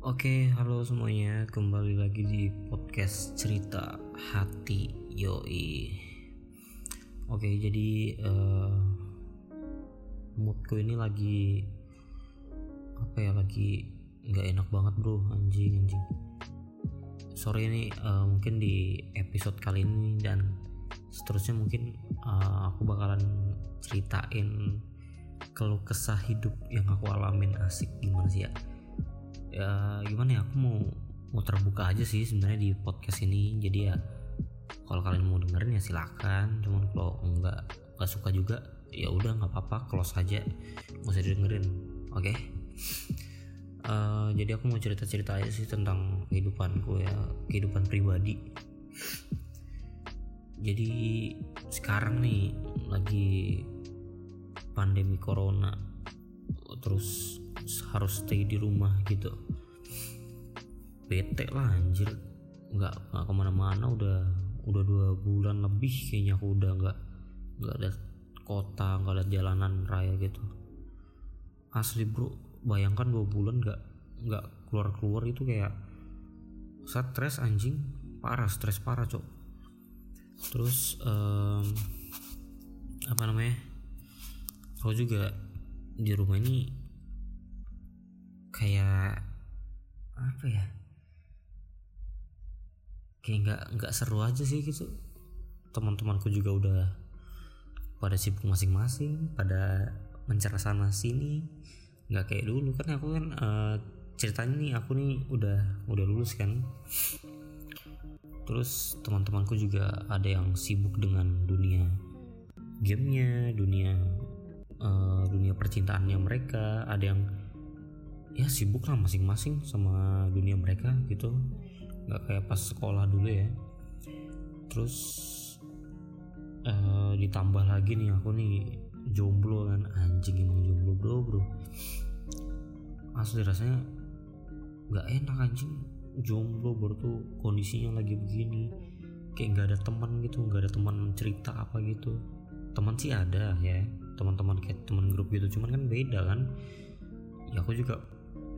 Oke, halo semuanya. Kembali lagi di podcast cerita hati Yoi. Oke, jadi uh, moodku ini lagi apa ya lagi nggak enak banget bro, anjing anjing. Sorry ini uh, mungkin di episode kali ini dan seterusnya mungkin uh, aku bakalan ceritain keluh kesah hidup yang aku alamin asik gimana sih ya ya gimana ya? Aku mau mau terbuka aja sih sebenarnya di podcast ini. Jadi ya kalau kalian mau dengerin ya silakan. Cuman kalau enggak nggak suka juga ya udah nggak apa-apa close aja. Nggak usah didengerin oke? Okay? uh, jadi aku mau cerita-cerita aja sih tentang kehidupanku ya kehidupan pribadi. Jadi sekarang nih lagi pandemi corona. Terus harus stay di rumah gitu. Bete lah anjir. Nggak nggak ke mana-mana udah udah dua bulan lebih kayaknya aku udah nggak nggak ada kota nggak ada jalanan raya gitu. Asli bro bayangkan dua bulan nggak nggak keluar keluar itu kayak stres anjing. Parah stres parah cok. Terus um, apa namanya? Aku juga di rumah ini kayak apa ya? Kayak nggak nggak seru aja sih gitu. Teman-temanku juga udah pada sibuk masing-masing pada mencerah sana sini. Nggak kayak dulu. Kan aku kan uh, ceritanya nih aku nih udah udah lulus kan. Terus teman-temanku juga ada yang sibuk dengan dunia gamenya dunia uh, dunia percintaannya mereka. Ada yang ya sibuk lah masing-masing sama dunia mereka gitu. Nggak kayak pas sekolah dulu ya. Terus uh, ditambah lagi nih aku nih jomblo kan. Anjing emang jomblo bro bro. Asli rasanya nggak enak anjing. Jomblo baru tuh kondisinya lagi begini. Kayak nggak ada teman gitu nggak ada teman cerita apa gitu. Teman sih ada ya teman-teman kayak teman grup gitu. Cuman kan beda kan. Ya aku juga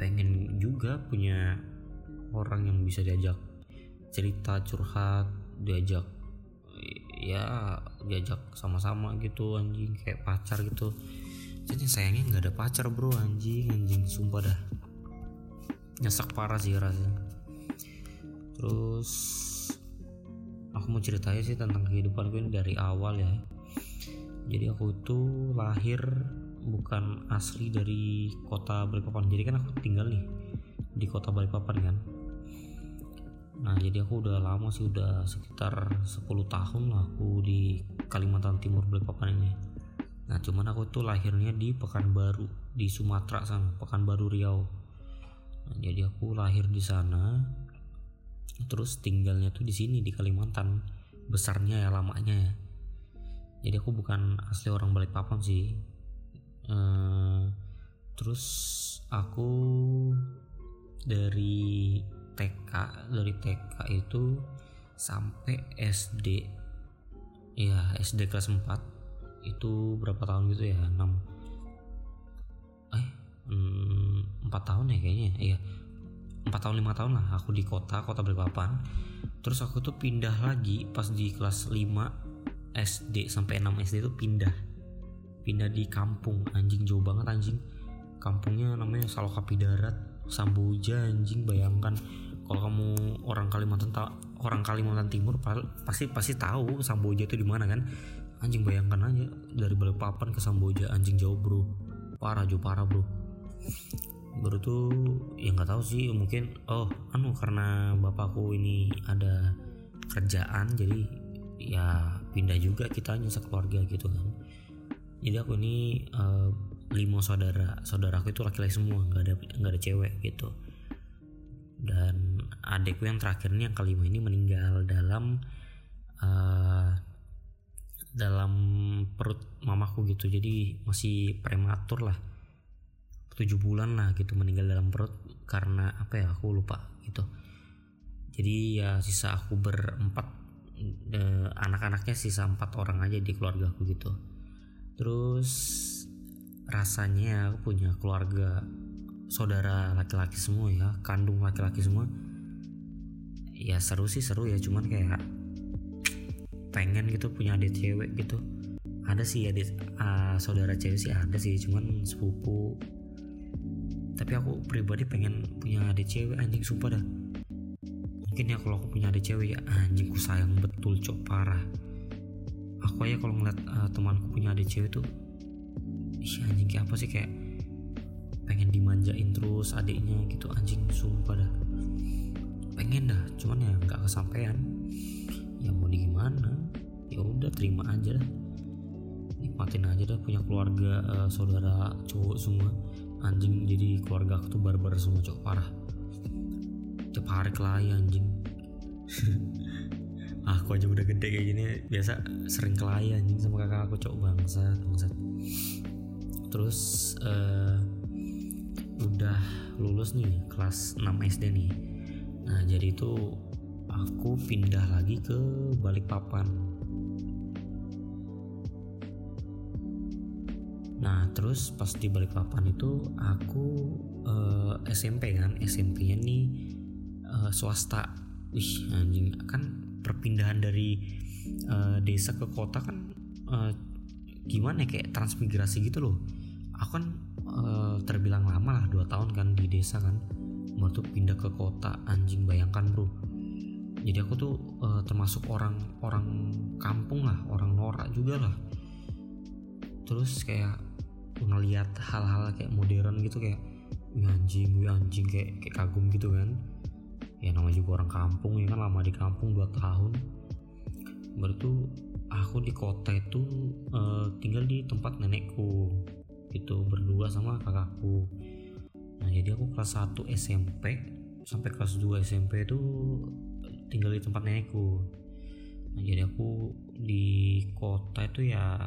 pengen juga punya orang yang bisa diajak cerita curhat diajak ya diajak sama-sama gitu anjing kayak pacar gitu. Jadi sayangnya nggak ada pacar bro anjing anjing sumpah dah. Nyesek parah sih rasanya. Terus aku mau ceritain sih tentang kehidupan gue dari awal ya. Jadi aku itu lahir bukan asli dari kota Balikpapan. Jadi kan aku tinggal nih di kota Balikpapan kan? Nah jadi aku udah lama sih udah sekitar 10 tahun lah aku di Kalimantan Timur Balikpapan ini. Nah cuman aku tuh lahirnya di Pekanbaru di Sumatera sana Pekanbaru Riau. Nah, jadi aku lahir di sana terus tinggalnya tuh di sini di Kalimantan besarnya ya lamanya ya. Jadi aku bukan asli orang Balikpapan sih uh, terus aku dari TK dari TK itu sampai SD ya SD kelas 4 itu berapa tahun gitu ya? 6 eh hmm, 4 tahun ya kayaknya iya. 4 tahun 5 tahun lah aku di kota kota Balikpapan. Terus aku tuh pindah lagi pas di kelas 5 SD sampai 6 SD itu pindah pindah di kampung. Anjing jauh banget anjing. Kampungnya namanya Salokapi Darat Samboja anjing bayangkan. Kalau kamu orang Kalimantan orang Kalimantan Timur pasti pasti tahu Samboja itu di mana kan? Anjing bayangkan aja dari Balikpapan ke Samboja anjing jauh bro. Parah jauh parah bro. Baru tuh ya nggak tahu sih mungkin oh anu karena bapakku ini ada kerjaan jadi ya pindah juga kita hanya sekeluarga gitu kan jadi aku ini uh, lima saudara saudaraku itu laki-laki semua nggak ada nggak ada cewek gitu. Dan adikku yang terakhir ini yang kelima ini meninggal dalam uh, dalam perut mamaku gitu. Jadi masih prematur lah. Tujuh bulan lah gitu meninggal dalam perut karena apa ya aku lupa gitu. Jadi ya sisa aku berempat eh, anak-anaknya sisa empat orang aja di keluarga aku gitu terus rasanya aku punya keluarga saudara laki-laki semua ya kandung laki-laki semua. Ya seru sih seru ya cuman kayak pengen gitu punya adik cewek gitu. Ada sih adik uh, saudara cewek sih ada sih cuman sepupu. Tapi aku pribadi pengen punya adik cewek anjing sumpah dah. Mungkin ya kalau aku punya adik cewek ya anjing ku sayang betul cok parah aku aja kalau ngeliat uh, temanku punya adik cewek tuh ih anjing kayak apa sih kayak pengen dimanjain terus adiknya gitu anjing sumpah dah. Pengen dah cuman ya nggak kesampaian. Ya mau di gimana? Ya udah terima aja dah. Nikmatin aja dah punya keluarga uh, saudara cowok semua. Anjing jadi keluarga aku tuh barbar semua cowok parah. Tiap hari kelahi anjing aku aja udah gede kayak gini biasa sering kelahi anjing sama kakak aku cowok bangsa bangsa terus uh, udah lulus nih kelas 6 SD nih. Nah jadi itu aku pindah lagi ke Balikpapan. Nah terus pas di Balikpapan itu aku uh, eh, SMP kan SMP-nya nih uh, swasta. Wih anjing kan perpindahan dari uh, desa ke kota kan uh, gimana ya kayak transmigrasi gitu loh. Aku kan uh, terbilang lama lah dua tahun kan di desa kan baru tuh pindah ke kota. Anjing bayangkan bro. Jadi aku tuh uh, termasuk orang orang kampung lah orang norak juga lah. Terus kayak ngeliat hal-hal kayak modern gitu kayak wih anjing anjing kayak kayak kagum gitu kan ya namanya juga orang kampung ya kan? Lama di kampung 2 tahun. Baru tuh aku di kota itu uh, tinggal di tempat nenekku. Gitu berdua sama kakakku. Nah jadi aku kelas 1 SMP sampai kelas 2 SMP itu tinggal di tempat nenekku. Nah jadi aku di kota itu ya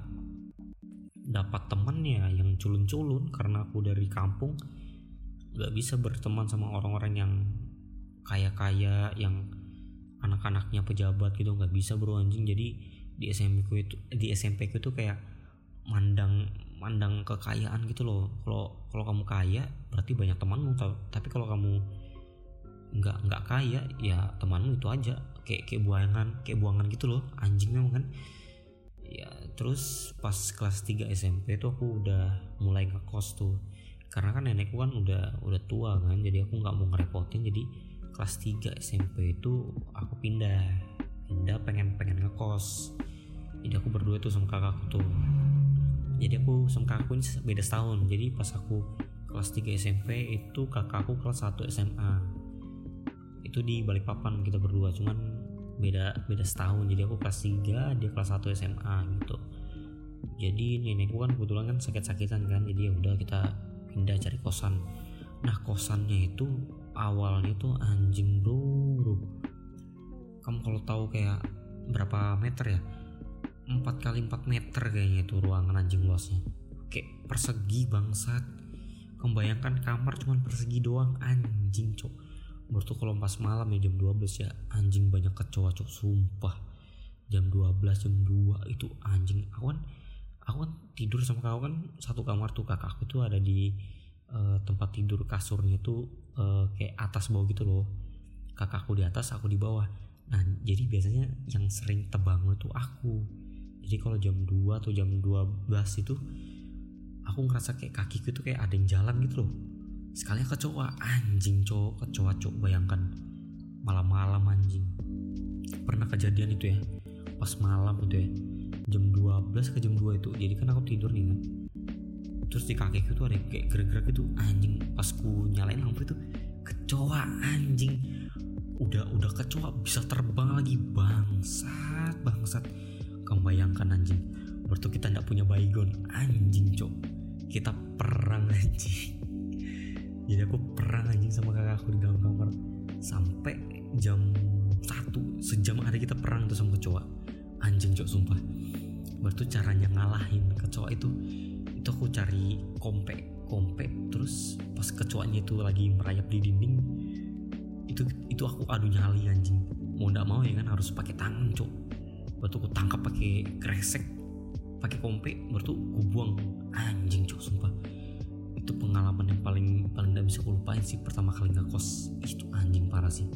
dapat temen ya yang culun-culun. Karena aku dari kampung gak bisa berteman sama orang-orang yang kaya-kaya yang anak-anaknya pejabat gitu nggak bisa bro anjing. Jadi di SMP ku itu di SMP ku itu kayak mandang mandang kekayaan gitu loh. Kalau kalau kamu kaya berarti banyak temanmu. Tapi kalau kamu nggak nggak kaya ya temanmu itu aja. Kayak kayak buangan kayak buangan gitu loh. Anjing memang kan. Ya terus pas kelas 3 SMP itu aku udah mulai ngekos tuh. Karena kan nenekku kan udah udah tua kan jadi aku nggak mau ngerepotin. Jadi kelas 3 SMP itu aku pindah. Pindah pengen pengen ngekos. Jadi aku berdua tuh sama kakakku tuh. Jadi aku sama kakakku ini beda setahun. Jadi pas aku kelas 3 SMP itu kakakku kelas 1 SMA itu di Balikpapan kita berdua. Cuman beda beda setahun. Jadi aku kelas 3 dia kelas 1 SMA gitu. Jadi nenekku kan kebetulan kan sakit-sakitan kan. Jadi ya udah kita pindah cari kosan. Nah kosannya itu awalnya tuh anjing bro, kamu kalau tahu kayak berapa meter ya? 4 kali 4 meter kayaknya itu ruangan anjing luasnya. Kayak persegi bangsat. Membayangkan kamar cuman persegi doang anjing cok. Baru tuh kalau pas malam ya jam 12 ya anjing banyak kecoa cok. Sumpah. Jam 12 jam 2 itu anjing. Aku aku kan tidur sama kau kan satu kamar tuh kakakku tuh ada di uh, tempat tidur kasurnya tuh uh, kayak atas bawah gitu loh. Kakakku di atas aku di bawah. Nah jadi biasanya yang sering tebangun itu aku. Jadi kalau jam 2 atau jam 12 itu aku ngerasa kayak kakiku tuh kayak ada yang jalan gitu loh. Sekalian kecoa anjing cowok kecoa cowok bayangkan. Malam-malam anjing. Pernah kejadian itu ya pas malam itu ya. Jam 12 ke jam 2 itu jadi kan aku tidur nih kan terus di kakiku tuh ada kayak gerak-gerak gitu. Anjing pas ku nyalain lampu itu kecoa anjing. Udah udah kecoa bisa terbang lagi. Bangsat bangsat. Kamu bayangkan anjing. Waktu kita nggak punya baygon anjing cok. Kita perang anjing. Jadi aku perang anjing sama kakakku di dalam kamar. Sampai jam satu sejam ada kita perang tuh sama kecoa. Anjing cok sumpah. Baru caranya ngalahin kecoa itu itu aku cari kompe kompe terus pas kecoanya itu lagi merayap di dinding itu itu aku adu nyali anjing. Mau ndak mau ya kan harus pakai tangan cok. Waktu aku tangkap pakai kresek pakai kompe baru tuh aku buang. Anjing cok sumpah. Itu pengalaman yang paling paling nggak bisa aku lupain sih pertama kali ngekos. Itu anjing parah sih.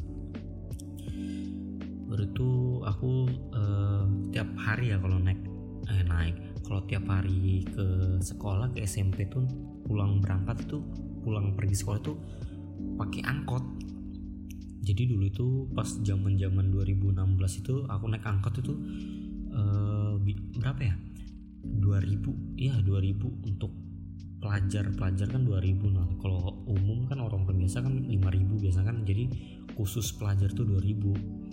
Baru itu aku uh, tiap hari ya kalau naik eh, naik kalau tiap hari ke sekolah ke SMP tuh pulang berangkat itu pulang pergi sekolah tuh pakai angkot. Jadi dulu itu pas zaman zaman 2016 itu aku naik angkot itu uh, berapa ya? 2000 ya 2000 untuk pelajar. Pelajar kan 2000 nah kalau umum kan orang biasa kan 5000 biasa kan. Jadi khusus pelajar tuh 2000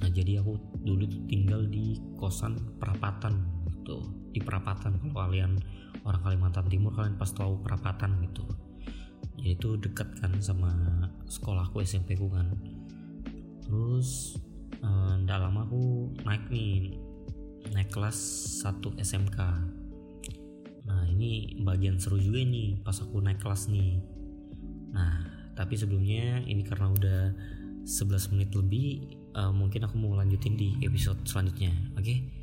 nah jadi aku dulu tuh tinggal di kosan perapatan gitu. Di perapatan kalau kalian orang Kalimantan Timur kalian pas tahu perapatan gitu. Jadi itu dekat kan sama sekolahku SMP ku kan. Terus eh, lama aku naik nih naik kelas 1 SMK nah ini bagian seru juga nih pas aku naik kelas nih. Nah tapi sebelumnya ini karena udah 11 menit lebih uh, mungkin aku mau lanjutin di episode selanjutnya oke? okay?